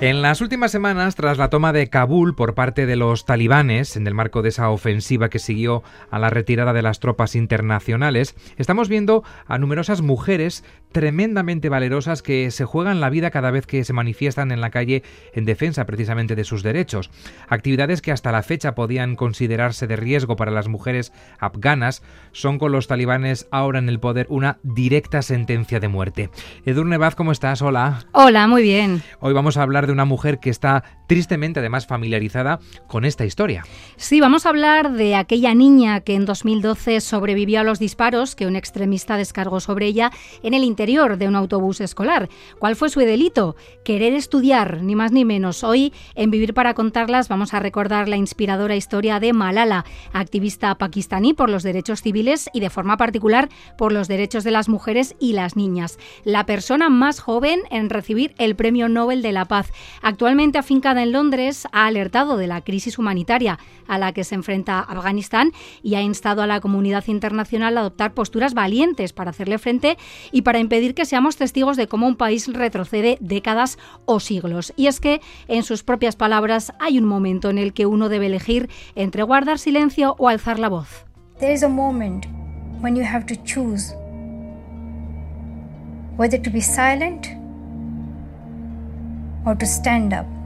En las últimas semanas, tras la toma de Kabul por parte de los talibanes, en el marco de esa ofensiva que siguió a la retirada de las tropas internacionales, estamos viendo a numerosas mujeres tremendamente valerosas que se juegan la vida cada vez que se manifiestan en la calle en defensa precisamente de sus derechos. Actividades que hasta la fecha podían considerarse de riesgo para las mujeres afganas son con los talibanes ahora en el poder una directa sentencia de muerte. Edurne Baz, ¿cómo estás? Hola. Hola, muy bien. Hoy vamos a hablar de una mujer que está tristemente además familiarizada con esta historia. Sí, vamos a hablar de aquella niña que en 2012 sobrevivió a los disparos que un extremista descargó sobre ella en el interior de un autobús escolar. ¿Cuál fue su delito? Querer estudiar, ni más ni menos. Hoy, en Vivir para Contarlas, vamos a recordar la inspiradora historia de Malala, activista pakistaní por los derechos civiles y de forma particular por los derechos de las mujeres y las niñas. La persona más joven en recibir el Premio Nobel de la Paz. Actualmente afincada en Londres ha alertado de la crisis humanitaria a la que se enfrenta Afganistán y ha instado a la comunidad internacional a adoptar posturas valientes para hacerle frente y para impedir que seamos testigos de cómo un país retrocede décadas o siglos. Y es que, en sus propias palabras, hay un momento en el que uno debe elegir entre guardar silencio o alzar la voz. There is a moment when you have to choose whether to be silent or to stand up.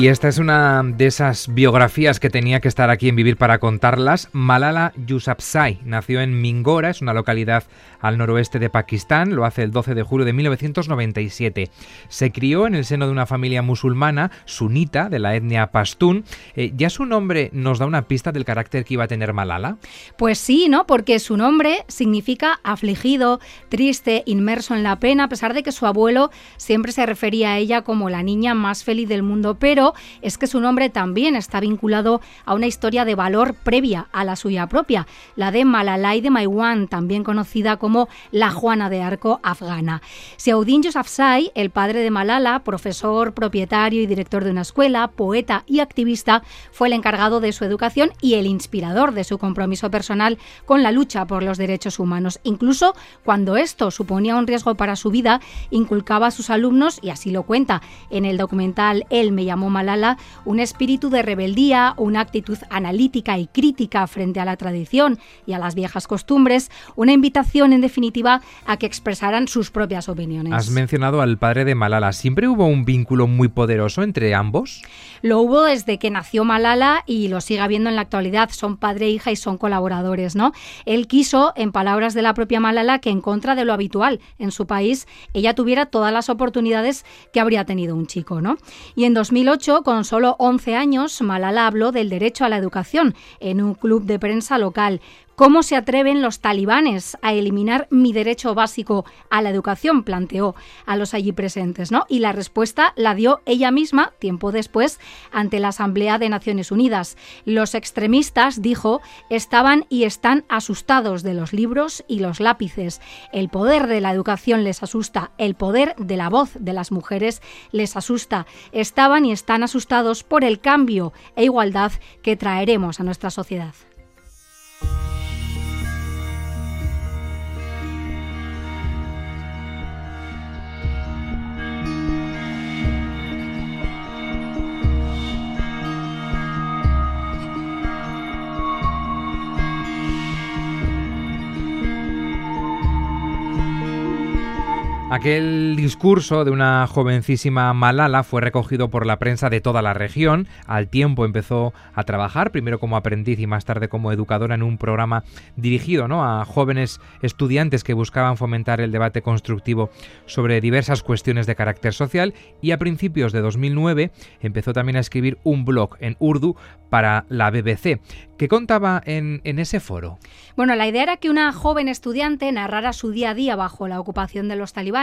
Y esta es una de esas biografías que tenía que estar aquí en Vivir para contarlas. Malala Yousafzai nació en Mingora, es una localidad al noroeste de Pakistán, lo hace el 12 de julio de 1997. Se crió en el seno de una familia musulmana sunita de la etnia pastún. Eh, ¿Ya su nombre nos da una pista del carácter que iba a tener Malala? Pues sí, ¿no? Porque su nombre significa afligido, triste, inmerso en la pena, a pesar de que su abuelo siempre se refería a ella como la niña más feliz del mundo. Pero es que su nombre también está vinculado a una historia de valor previa a la suya propia, la de Malalai de Maiwan, también conocida como la Juana de Arco afgana. Siaudin Yousafzai, el padre de Malala, profesor, propietario y director de una escuela, poeta y activista, fue el encargado de su educación y el inspirador de su compromiso personal con la lucha por los derechos humanos. Incluso cuando esto suponía un riesgo para su vida, inculcaba a sus alumnos, y así lo cuenta en el documental Él me llamó Malala un espíritu de rebeldía, una actitud analítica y crítica frente a la tradición y a las viejas costumbres, una invitación en definitiva a que expresaran sus propias opiniones. Has mencionado al padre de Malala. ¿Siempre hubo un vínculo muy poderoso entre ambos? Lo hubo desde que nació Malala y lo sigue habiendo en la actualidad. Son padre e hija y son colaboradores, ¿no? Él quiso, en palabras de la propia Malala, que en contra de lo habitual en su país, ella tuviera todas las oportunidades que habría tenido un chico, ¿no? Y en 2008 con solo 11 años, Malala habló del derecho a la educación en un club de prensa local. ¿Cómo se atreven los talibanes a eliminar mi derecho básico a la educación? planteó a los allí presentes, ¿no? Y la respuesta la dio ella misma tiempo después ante la Asamblea de Naciones Unidas. Los extremistas, dijo, estaban y están asustados de los libros y los lápices. El poder de la educación les asusta, el poder de la voz de las mujeres les asusta. Estaban y están asustados por el cambio e igualdad que traeremos a nuestra sociedad. Aquel discurso de una jovencísima Malala fue recogido por la prensa de toda la región. Al tiempo empezó a trabajar, primero como aprendiz y más tarde como educadora en un programa dirigido ¿no? a jóvenes estudiantes que buscaban fomentar el debate constructivo sobre diversas cuestiones de carácter social. Y a principios de 2009 empezó también a escribir un blog en urdu para la BBC. ¿Qué contaba en, en ese foro? Bueno, la idea era que una joven estudiante narrara su día a día bajo la ocupación de los talibanes,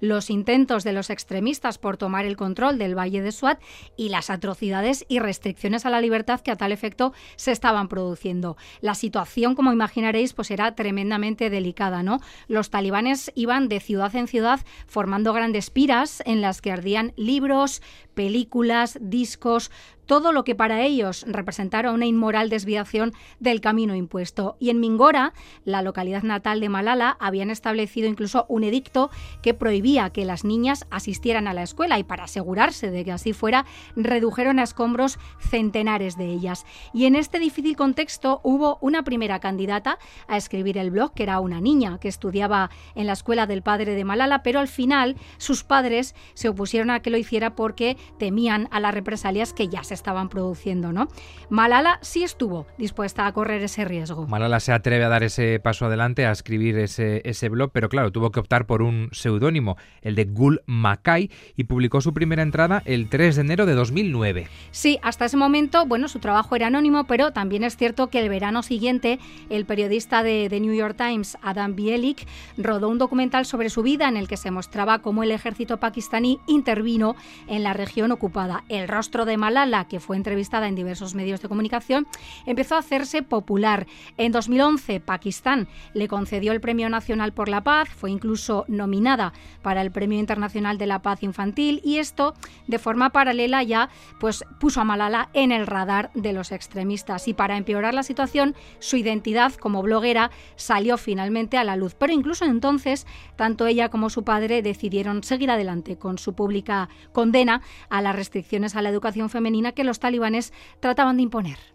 los intentos de los extremistas por tomar el control del Valle de Suat y las atrocidades y restricciones a la libertad que a tal efecto se estaban produciendo. La situación, como imaginaréis, pues era tremendamente delicada, ¿no? Los talibanes iban de ciudad en ciudad formando grandes piras en las que ardían libros, películas, discos, todo lo que para ellos representara una inmoral desviación del camino impuesto. Y en Mingora, la localidad natal de Malala, habían establecido incluso un edicto que prohibía que las niñas asistieran a la escuela y para asegurarse de que así fuera, redujeron a escombros centenares de ellas. Y en este difícil contexto hubo una primera candidata a escribir el blog, que era una niña que estudiaba en la escuela del padre de Malala, pero al final sus padres se opusieron a que lo hiciera porque temían a las represalias que ya se estaban produciendo, ¿no? Malala sí estuvo dispuesta a correr ese riesgo. Malala se atreve a dar ese paso adelante, a escribir ese, ese blog, pero claro, tuvo que optar por un seudónimo, el de Gul Makai, y publicó su primera entrada el 3 de enero de 2009. Sí, hasta ese momento, bueno, su trabajo era anónimo, pero también es cierto que el verano siguiente, el periodista de The New York Times, Adam Bielik, rodó un documental sobre su vida en el que se mostraba cómo el ejército pakistaní intervino en la región ocupada. El rostro de Malala, que fue entrevistada en diversos medios de comunicación, empezó a hacerse popular. En 2011, Pakistán le concedió el Premio Nacional por la Paz, fue incluso nominada para el Premio Internacional de la Paz Infantil y esto, de forma paralela, ya pues puso a Malala en el radar de los extremistas. Y para empeorar la situación, su identidad como bloguera salió finalmente a la luz. Pero incluso entonces, tanto ella como su padre decidieron seguir adelante con su pública condena a las restricciones a la educación femenina que los talibanes trataban de imponer.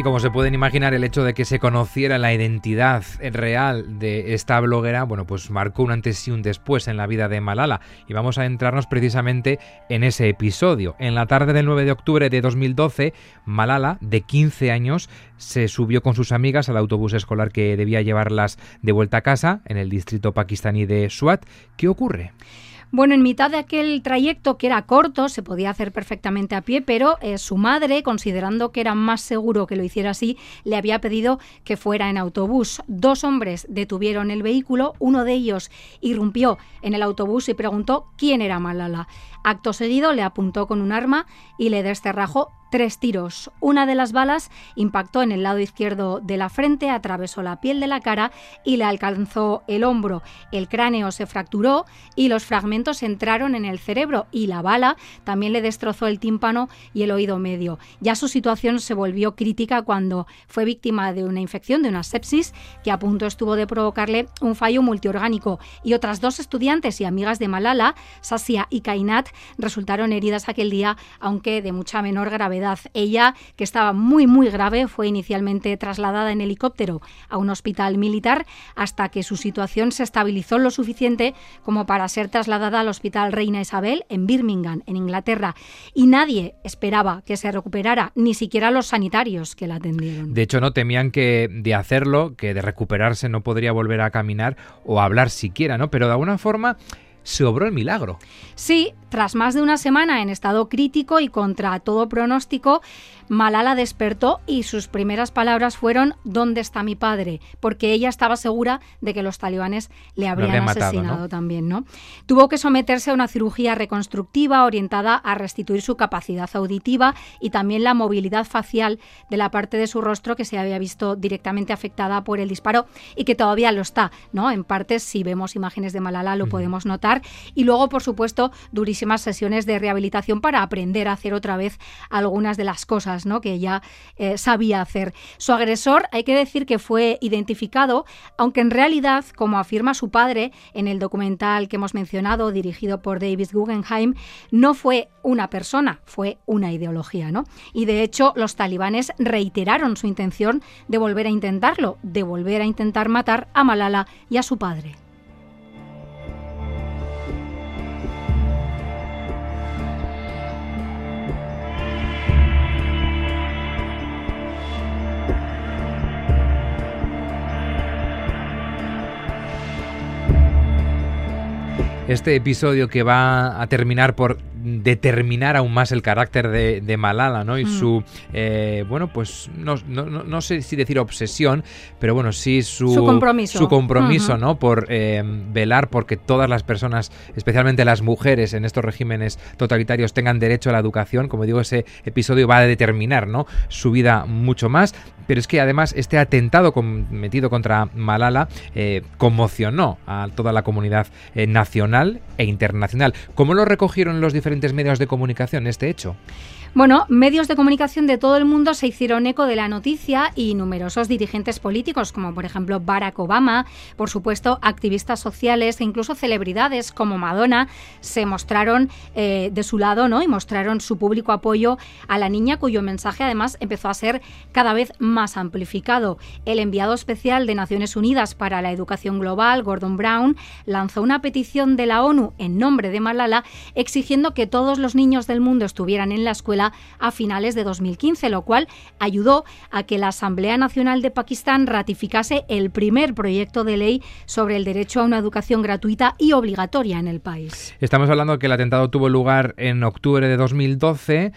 Y como se pueden imaginar, el hecho de que se conociera la identidad real de esta bloguera, bueno, pues marcó un antes y un después en la vida de Malala. Y vamos a entrarnos precisamente en ese episodio. En la tarde del 9 de octubre de 2012, Malala, de 15 años, se subió con sus amigas al autobús escolar que debía llevarlas de vuelta a casa en el distrito pakistaní de Swat. ¿Qué ocurre? Bueno, en mitad de aquel trayecto que era corto, se podía hacer perfectamente a pie, pero eh, su madre, considerando que era más seguro que lo hiciera así, le había pedido que fuera en autobús. Dos hombres detuvieron el vehículo, uno de ellos irrumpió en el autobús y preguntó quién era Malala. Acto seguido le apuntó con un arma y le desterrajó tres tiros. Una de las balas impactó en el lado izquierdo de la frente, atravesó la piel de la cara y le alcanzó el hombro. El cráneo se fracturó y los fragmentos entraron en el cerebro y la bala también le destrozó el tímpano y el oído medio. Ya su situación se volvió crítica cuando fue víctima de una infección, de una sepsis, que a punto estuvo de provocarle un fallo multiorgánico. Y otras dos estudiantes y amigas de Malala, Sasia y Kainat, resultaron heridas aquel día, aunque de mucha menor gravedad ella, que estaba muy muy grave, fue inicialmente trasladada en helicóptero a un hospital militar hasta que su situación se estabilizó lo suficiente como para ser trasladada al Hospital Reina Isabel en Birmingham, en Inglaterra. Y nadie esperaba que se recuperara, ni siquiera los sanitarios que la atendieron. De hecho, no temían que de hacerlo, que de recuperarse no podría volver a caminar o hablar siquiera, ¿no? Pero de alguna forma se obró el milagro. Sí, tras más de una semana en estado crítico y contra todo pronóstico, Malala despertó y sus primeras palabras fueron ¿Dónde está mi padre? Porque ella estaba segura de que los talibanes le habrían asesinado también, ¿no? Tuvo que someterse a una cirugía reconstructiva orientada a restituir su capacidad auditiva y también la movilidad facial de la parte de su rostro que se había visto directamente afectada por el disparo y que todavía lo está, ¿no? En parte, si vemos imágenes de Malala lo podemos notar y luego, por supuesto, sesiones de rehabilitación para aprender a hacer otra vez algunas de las cosas ¿no? que ella eh, sabía hacer. Su agresor, hay que decir que fue identificado, aunque en realidad, como afirma su padre en el documental que hemos mencionado, dirigido por David Guggenheim, no fue una persona, fue una ideología, ¿no? Y de hecho, los talibanes reiteraron su intención de volver a intentarlo, de volver a intentar matar a Malala y a su padre. Este episodio que va a terminar por determinar aún más el carácter de, Malala, ¿no? Y mm. su, eh, bueno, pues no, no, no, sé si decir obsesión, pero bueno, sí su, su compromiso, su compromiso ¿no? Por eh, velar porque todas las personas, especialmente las mujeres en estos regímenes totalitarios, tengan derecho a la educación. Como digo, ese episodio va a determinar, ¿no? Su vida mucho más. Pero es que además este atentado cometido contra Malala eh, conmocionó a toda la comunidad nacional e internacional. ¿Cómo lo recogieron los diferentes medios de comunicación este hecho? Bueno, medios de comunicación de todo el mundo se hicieron eco de la noticia y numerosos dirigentes políticos, como por ejemplo Barack Obama, por supuesto activistas sociales e incluso celebridades como Madonna, se mostraron eh, de su lado ¿no? y mostraron su público apoyo a la niña, cuyo mensaje además empezó a ser cada vez más amplificado. El enviado especial de Naciones Unidas para la Educación Global, Gordon Brown, lanzó una petición de la ONU en nombre de Malala exigiendo que todos los niños del mundo estuvieran en la escuela a finales de 2015, lo cual ayudó a que la Asamblea Nacional de Pakistán ratificase el primer proyecto de ley sobre el derecho a una educación gratuita y obligatoria en el país. Estamos hablando que el atentado tuvo lugar en octubre de 2012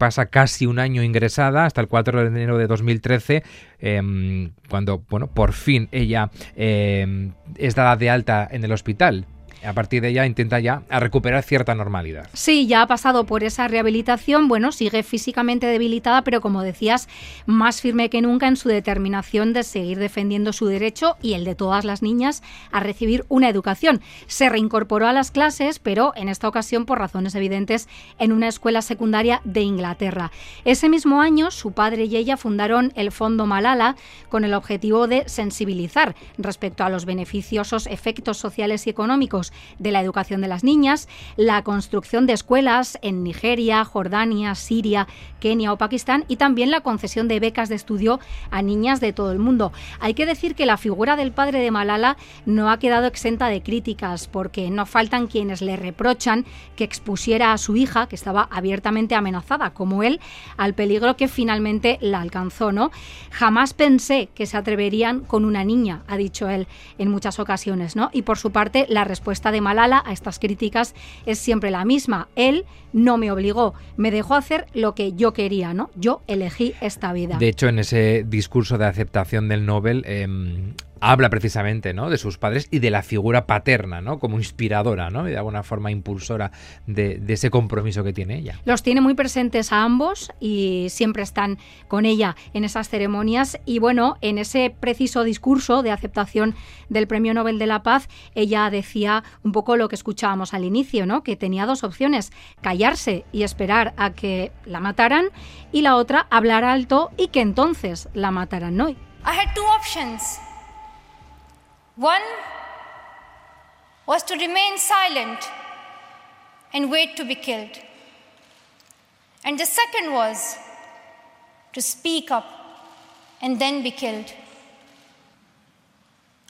pasa casi un año ingresada hasta el 4 de enero de 2013 em, cuando bueno por fin ella em, es dada de alta en el hospital a partir de ella intenta ya recuperar cierta normalidad. Sí, ya ha pasado por esa rehabilitación, bueno, sigue físicamente debilitada, pero como decías, más firme que nunca en su determinación de seguir defendiendo su derecho y el de todas las niñas a recibir una educación. Se reincorporó a las clases, pero en esta ocasión por razones evidentes en una escuela secundaria de Inglaterra. Ese mismo año, su padre y ella fundaron el Fondo Malala con el objetivo de sensibilizar respecto a los beneficiosos efectos sociales y económicos de la educación de las niñas, la construcción de escuelas en Nigeria, Jordania, Siria, Kenia o Pakistán y también la concesión de becas de estudio a niñas de todo el mundo. Hay que decir que la figura del padre de Malala no ha quedado exenta de críticas porque no faltan quienes le reprochan que expusiera a su hija, que estaba abiertamente amenazada, como él, al peligro que finalmente la alcanzó, ¿no? Jamás pensé que se atreverían con una niña, ha dicho él en muchas ocasiones, ¿no? Y por su parte, la respuesta de Malala a estas críticas es siempre la misma. Él no me obligó, me dejó hacer lo que yo quería, ¿no? Yo elegí esta vida. De hecho, en ese discurso de aceptación del Nobel, em, habla precisamente ¿no? de sus padres y de la figura paterna, ¿no? como inspiradora ¿no? y de alguna forma impulsora de, ese compromiso que tiene ella. Los tiene muy presentes a ambos y siempre están con ella en esas ceremonias y bueno, en ese preciso discurso de aceptación del Premio Nobel de la Paz, ella decía un poco lo que escuchábamos al inicio, ¿no? que tenía dos opciones, callarse y esperar a que la mataran y la otra hablar alto y que entonces la mataran. ¿no? I had two options. One was to remain silent and wait to be killed. And the second was to speak up and then be killed.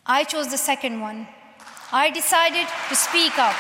I chose the second one. I decided to speak up.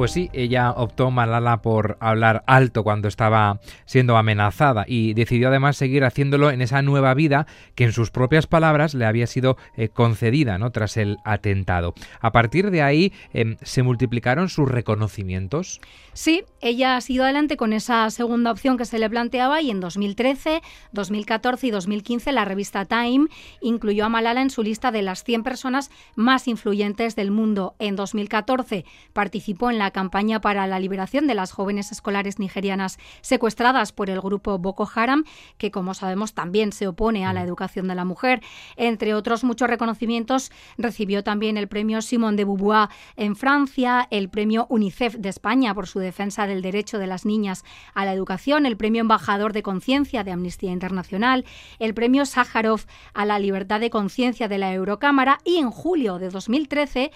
Pues sí, ella optó Malala por hablar alto cuando estaba siendo amenazada y decidió además seguir haciéndolo en esa nueva vida que en sus propias palabras le había sido eh, concedida ¿no? tras el atentado. A partir de ahí em, se multiplicaron sus reconocimientos. Sí, ella ha sido adelante con esa segunda opción que se le planteaba y en 2013, 2014 y 2015 la revista Time incluyó a Malala en su lista de las 100 personas más influyentes del mundo. En 2014 participó en la campaña para la liberación de las jóvenes escolares nigerianas secuestradas por el grupo Boko Haram, que como sabemos también se opone a la mm. educación de la mujer. Entre otros muchos reconocimientos, recibió también el premio Simone de Beauvoir en Francia, el premio UNICEF de España por su defensa del derecho de las niñas a la educación, el premio Embajador de Conciencia de Amnistía Internacional, el premio Sájarov a la libertad de conciencia de la Eurocámara y en julio de 2013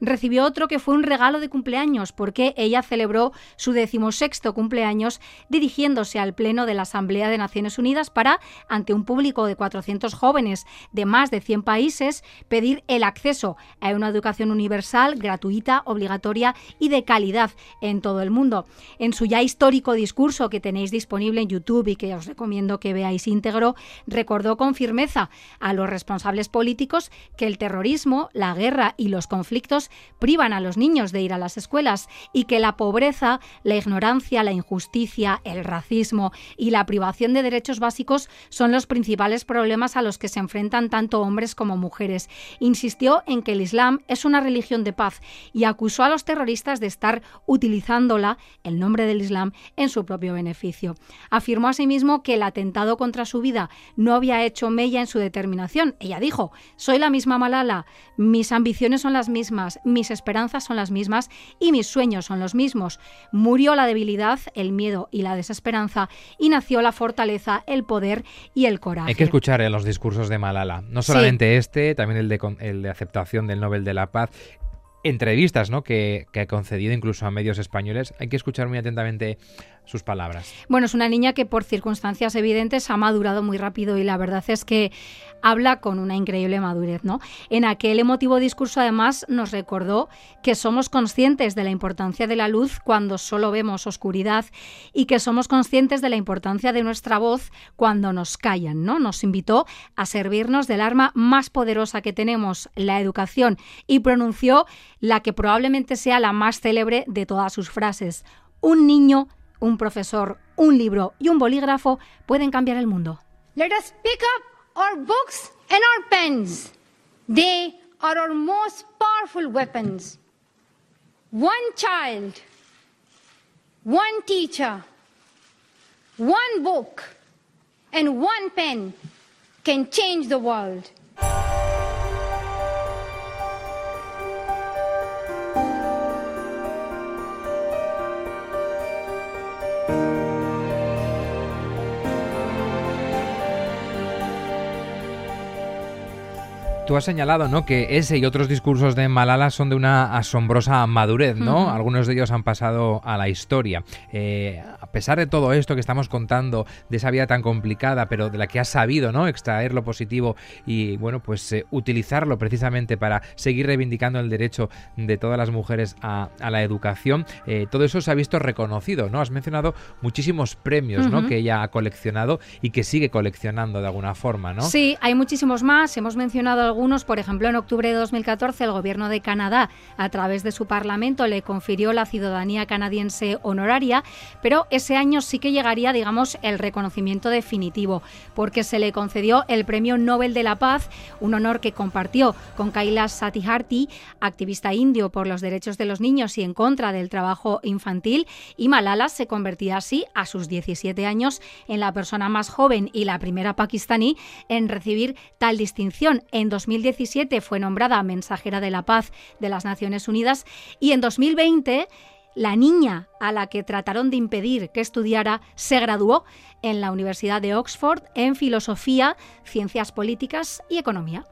recibió otro que fue un regalo de cumpleaños, porque ella celebró su decimosexto cumpleaños dirigiéndose al Pleno de la Asamblea de Naciones Unidas para, ante un público de 400 jóvenes de más de 100 países, pedir el acceso a una educación universal, gratuita, obligatoria y de calidad en todo el mundo. En su ya histórico discurso que tenéis disponible en YouTube y que os recomiendo que veáis íntegro, recordó con firmeza a los responsables políticos que el terrorismo, la guerra y los conflictos privan a los niños de ir a las escuelas y que la pobreza, la ignorancia, la injusticia, el racismo y la privación de derechos básicos son los principales problemas a los que se enfrentan tanto hombres como mujeres. Insistió en que el Islam es una religión de paz y acusó a los terroristas de estar utilizándola, el nombre del Islam, en su propio beneficio. Afirmó asimismo que el atentado contra su vida no había hecho mella en su determinación. Ella dijo, soy la misma Malala, mis ambiciones son las mismas, mis esperanzas son las mismas y mis sueños son los mismos. Murió la debilidad, el miedo y la desesperanza y nació la fortaleza, el poder y el coraje. Hay que escuchar en los discursos de Malala, no solamente este, también el de, el de aceptación del Nobel de la Paz entrevistas ¿no? que, que, ha concedido incluso a medios españoles. Hay que escuchar muy atentamente sus palabras. Bueno, es una niña que por circunstancias evidentes ha madurado muy rápido y la verdad es que habla con una increíble madurez, ¿no? En aquel emotivo discurso además nos recordó que somos conscientes de la importancia de la luz cuando solo vemos oscuridad y que somos conscientes de la importancia de nuestra voz cuando nos callan, ¿no? Nos invitó a servirnos del arma más poderosa que tenemos, la educación, y pronunció la que probablemente sea la más célebre de todas sus frases. Un niño un profesor, un libro y un bolígrafo pueden cambiar el mundo. Let us pick up our books and our pens. They are our most powerful weapons. One child, one teacher, one book, and one pen can change the world. Tú has señalado, ¿no? Que ese y otros discursos de Malala son de una asombrosa madurez, ¿no? Algunos de ellos han pasado a la historia. Eh, a pesar de todo esto que estamos contando, de esa vida tan complicada, pero de la que has sabido, ¿no? Extraer lo positivo y, bueno, pues eh, utilizarlo precisamente para seguir reivindicando el derecho de todas las mujeres a, la educación. Eh, todo eso se ha visto reconocido, ¿no? Has mencionado muchísimos premios, ¿no? Que ella ha coleccionado y que sigue coleccionando de alguna forma, ¿no? Sí, hay muchísimos más. Hemos mencionado algunos por ejemplo, en octubre de 2014 el gobierno de Canadá, a través de su parlamento, le confirió la ciudadanía canadiense honoraria, pero ese año sí que llegaría, digamos, el reconocimiento definitivo, porque se le concedió el Premio Nobel de la Paz, un honor que compartió con Kailash Satyarthi, activista indio por los derechos de los niños y en contra del trabajo infantil, y Malala se convertía así, a sus 17 años, en la persona más joven y la primera pakistaní en recibir tal distinción. En 2017 fue nombrada mensajera de la paz de las Naciones Unidas y en 2020 la niña a la que trataron de impedir que estudiara se graduó en la Universidad de Oxford en Filosofía, Ciencias Políticas y Economía.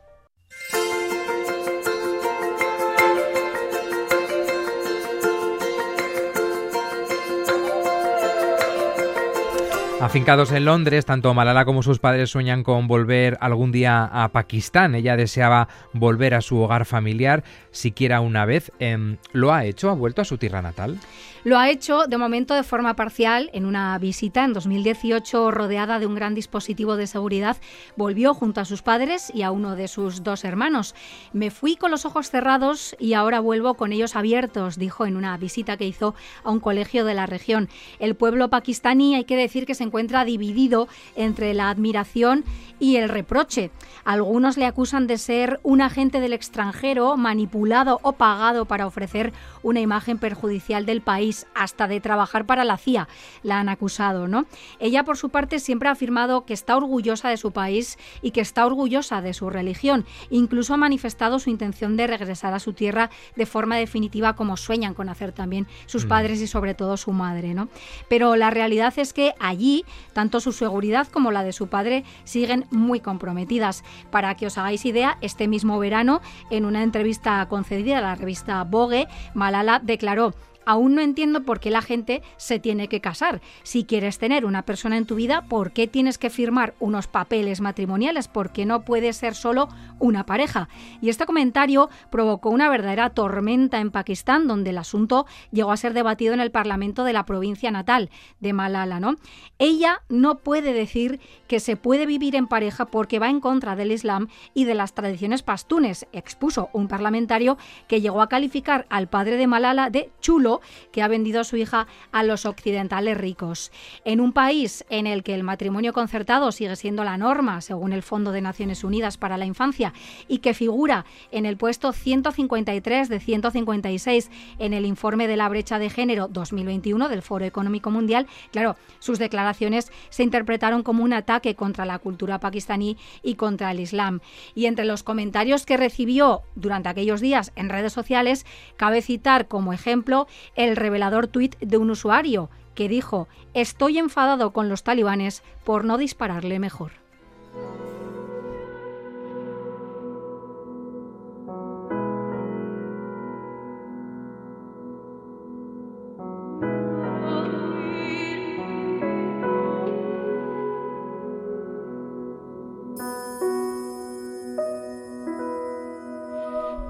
Afincados en Londres, tanto Malala como sus padres sueñan con volver algún día a Pakistán. Ella deseaba volver a su hogar familiar siquiera una vez. Em, ¿Lo ha hecho? ¿Ha vuelto a su tierra natal? Lo ha hecho de momento de forma parcial en una visita en 2018 rodeada de un gran dispositivo de seguridad. Volvió junto a sus padres y a uno de sus dos hermanos. Me fui con los ojos cerrados y ahora vuelvo con ellos abiertos, dijo en una visita que hizo a un colegio de la región. El pueblo pakistaní hay que decir que se encuentra dividido entre la admiración y el reproche. Algunos le acusan de ser un agente del extranjero manipulado o pagado para ofrecer una imagen perjudicial del país, hasta de trabajar para la CIA. La han acusado, ¿no? Ella, por su parte, siempre ha afirmado que está orgullosa de su país y que está orgullosa de su religión. Incluso ha manifestado su intención de regresar a su tierra de forma definitiva, como sueñan con hacer también sus mm. padres y sobre todo su madre, ¿no? Pero la realidad es que allí, tanto su seguridad como la de su padre siguen muy comprometidas. Para que os hagáis idea, este mismo verano, en una entrevista concedida a la revista Vogue, Malala declaró Aún no entiendo por qué la gente se tiene que casar. Si quieres tener una persona en tu vida, ¿por qué tienes que firmar unos papeles matrimoniales? ¿Por qué no puede ser solo una pareja? Y este comentario provocó una verdadera tormenta en Pakistán, donde el asunto llegó a ser debatido en el Parlamento de la provincia natal de Malala, ¿no? Ella no puede decir que se puede vivir en pareja porque va en contra del Islam y de las tradiciones pastunes, expuso un parlamentario que llegó a calificar al padre de Malala de chulo que ha vendido a su hija a los occidentales ricos. En un país en el que el matrimonio concertado sigue siendo la norma, según el Fondo de Naciones Unidas para la Infancia, y que figura en el puesto 153 de 156 en el informe de la brecha de género 2021 del Foro Económico Mundial, claro, sus declaraciones se interpretaron como un ataque contra la cultura pakistaní y contra el Islam. Y entre los comentarios que recibió durante aquellos días en redes sociales, cabe citar como ejemplo el revelador tuit de un usuario que dijo, estoy enfadado con los talibanes por no dispararle mejor.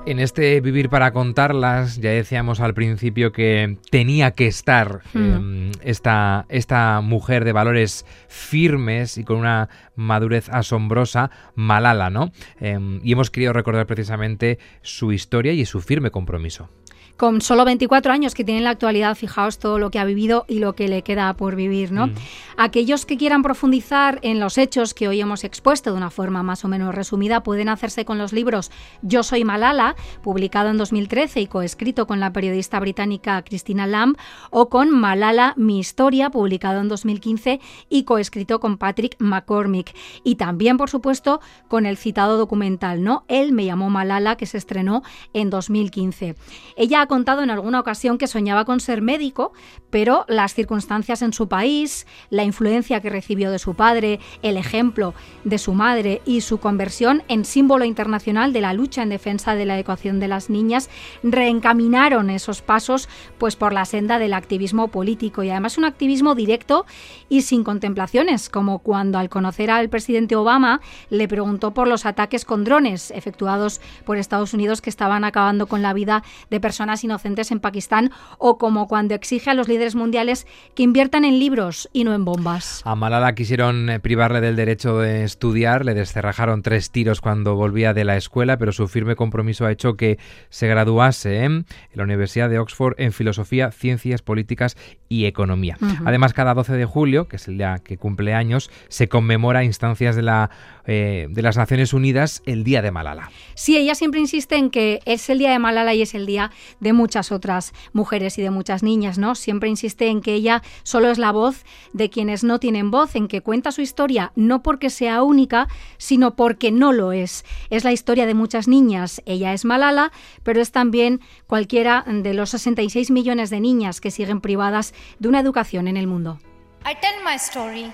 En este Vivir para contarlas, ya decíamos al principio que tenía que estar hmm. em, esta, esta mujer de valores firmes y con una madurez asombrosa, Malala, ¿no? Em, y hemos querido recordar precisamente su historia y su firme compromiso con solo 24 años que tiene en la actualidad, fijaos todo lo que ha vivido y lo que le queda por vivir, ¿no? Mm. Aquellos que quieran profundizar en los hechos que hoy hemos expuesto de una forma más o menos resumida pueden hacerse con los libros Yo soy Malala, publicado en 2013 y coescrito con la periodista británica Christina Lamb, o con Malala, mi historia, publicado en 2015 y coescrito con Patrick McCormick. Y también, por supuesto, con el citado documental, ¿no? Él me llamó Malala, que se estrenó en 2015. Ella contado en alguna ocasión que soñaba con ser médico, pero las circunstancias en su país, la influencia que recibió de su padre, el ejemplo de su madre y su conversión en símbolo internacional de la lucha en defensa de la educación de las niñas reencaminaron esos pasos pues por la senda del activismo político. Y además un activismo directo y sin contemplaciones, como cuando al conocer al presidente Obama le preguntó por los ataques con drones efectuados por Estados Unidos que estaban acabando con la vida de personas inocentes en Pakistán o como cuando exige a los líderes mundiales que inviertan en libros y no en bombas. A Malala quisieron eh, privarle del derecho de estudiar, le descerrajaron tres tiros cuando volvía de la escuela, pero su firme compromiso ha hecho que se graduase en la Universidad de Oxford en Filosofía, Ciencias Políticas y Economía. Además, cada 12 de julio, que es el día que cumple años, se conmemora a instancias de, la, eh, de las Naciones Unidas el Día de Malala. Sí, ella siempre insiste en que es el Día de Malala y es el Día de de muchas otras mujeres y de muchas niñas, ¿no? Siempre insiste en que ella solo es la voz de quienes no tienen voz, en que cuenta su historia no porque sea única, sino porque no lo es. Es la historia de muchas niñas. Ella es Malala, pero es también cualquiera de los 66 millones de niñas que siguen privadas de una educación en el mundo. I tell my story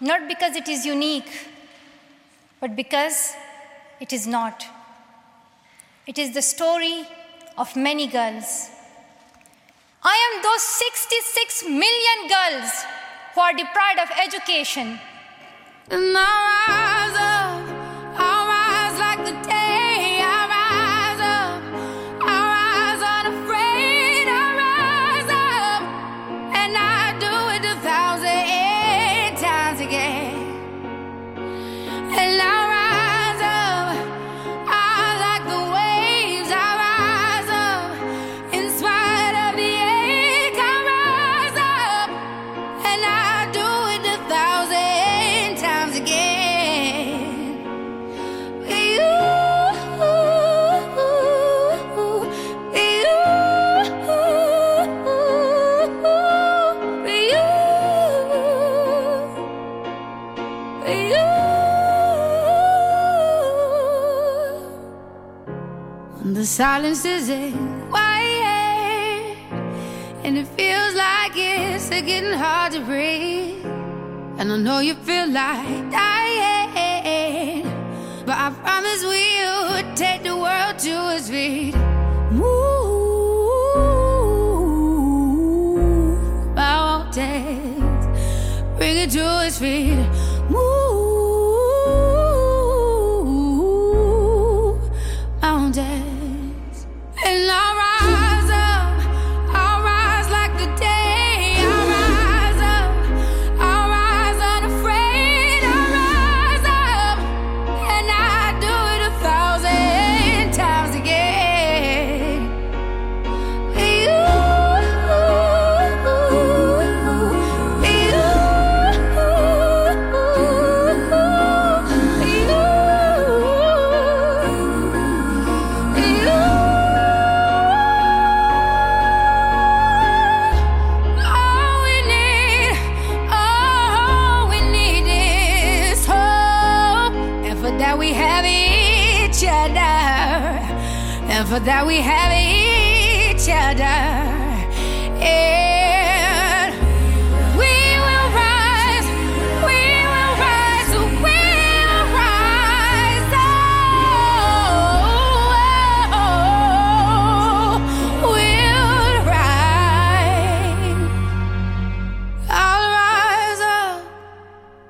not because it is unique, but because it is not. It is the story of many girls. I am those 66 million girls who are deprived of education. And I silence is a quiet and it feels like it's getting hard to breathe. And I know you feel like dying, but I promise we'll take the world to its feet. Move mountains, bring it to its feet. For that we have each other. And we will rise, we will rise, we will rise. Oh, we'll rise. I'll rise up,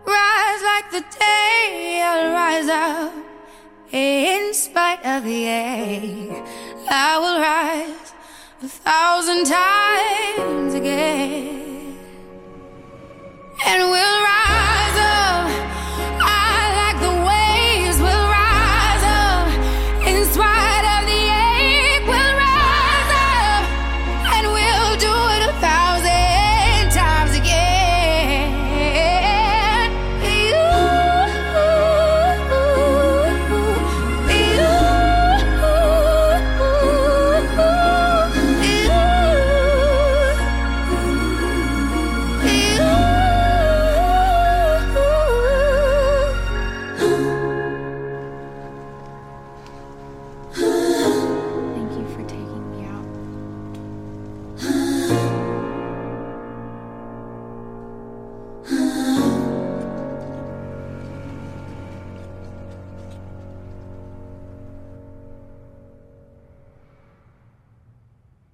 rise like the day. I'll rise up in spite of the ache. I will rise a thousand times again, and we'll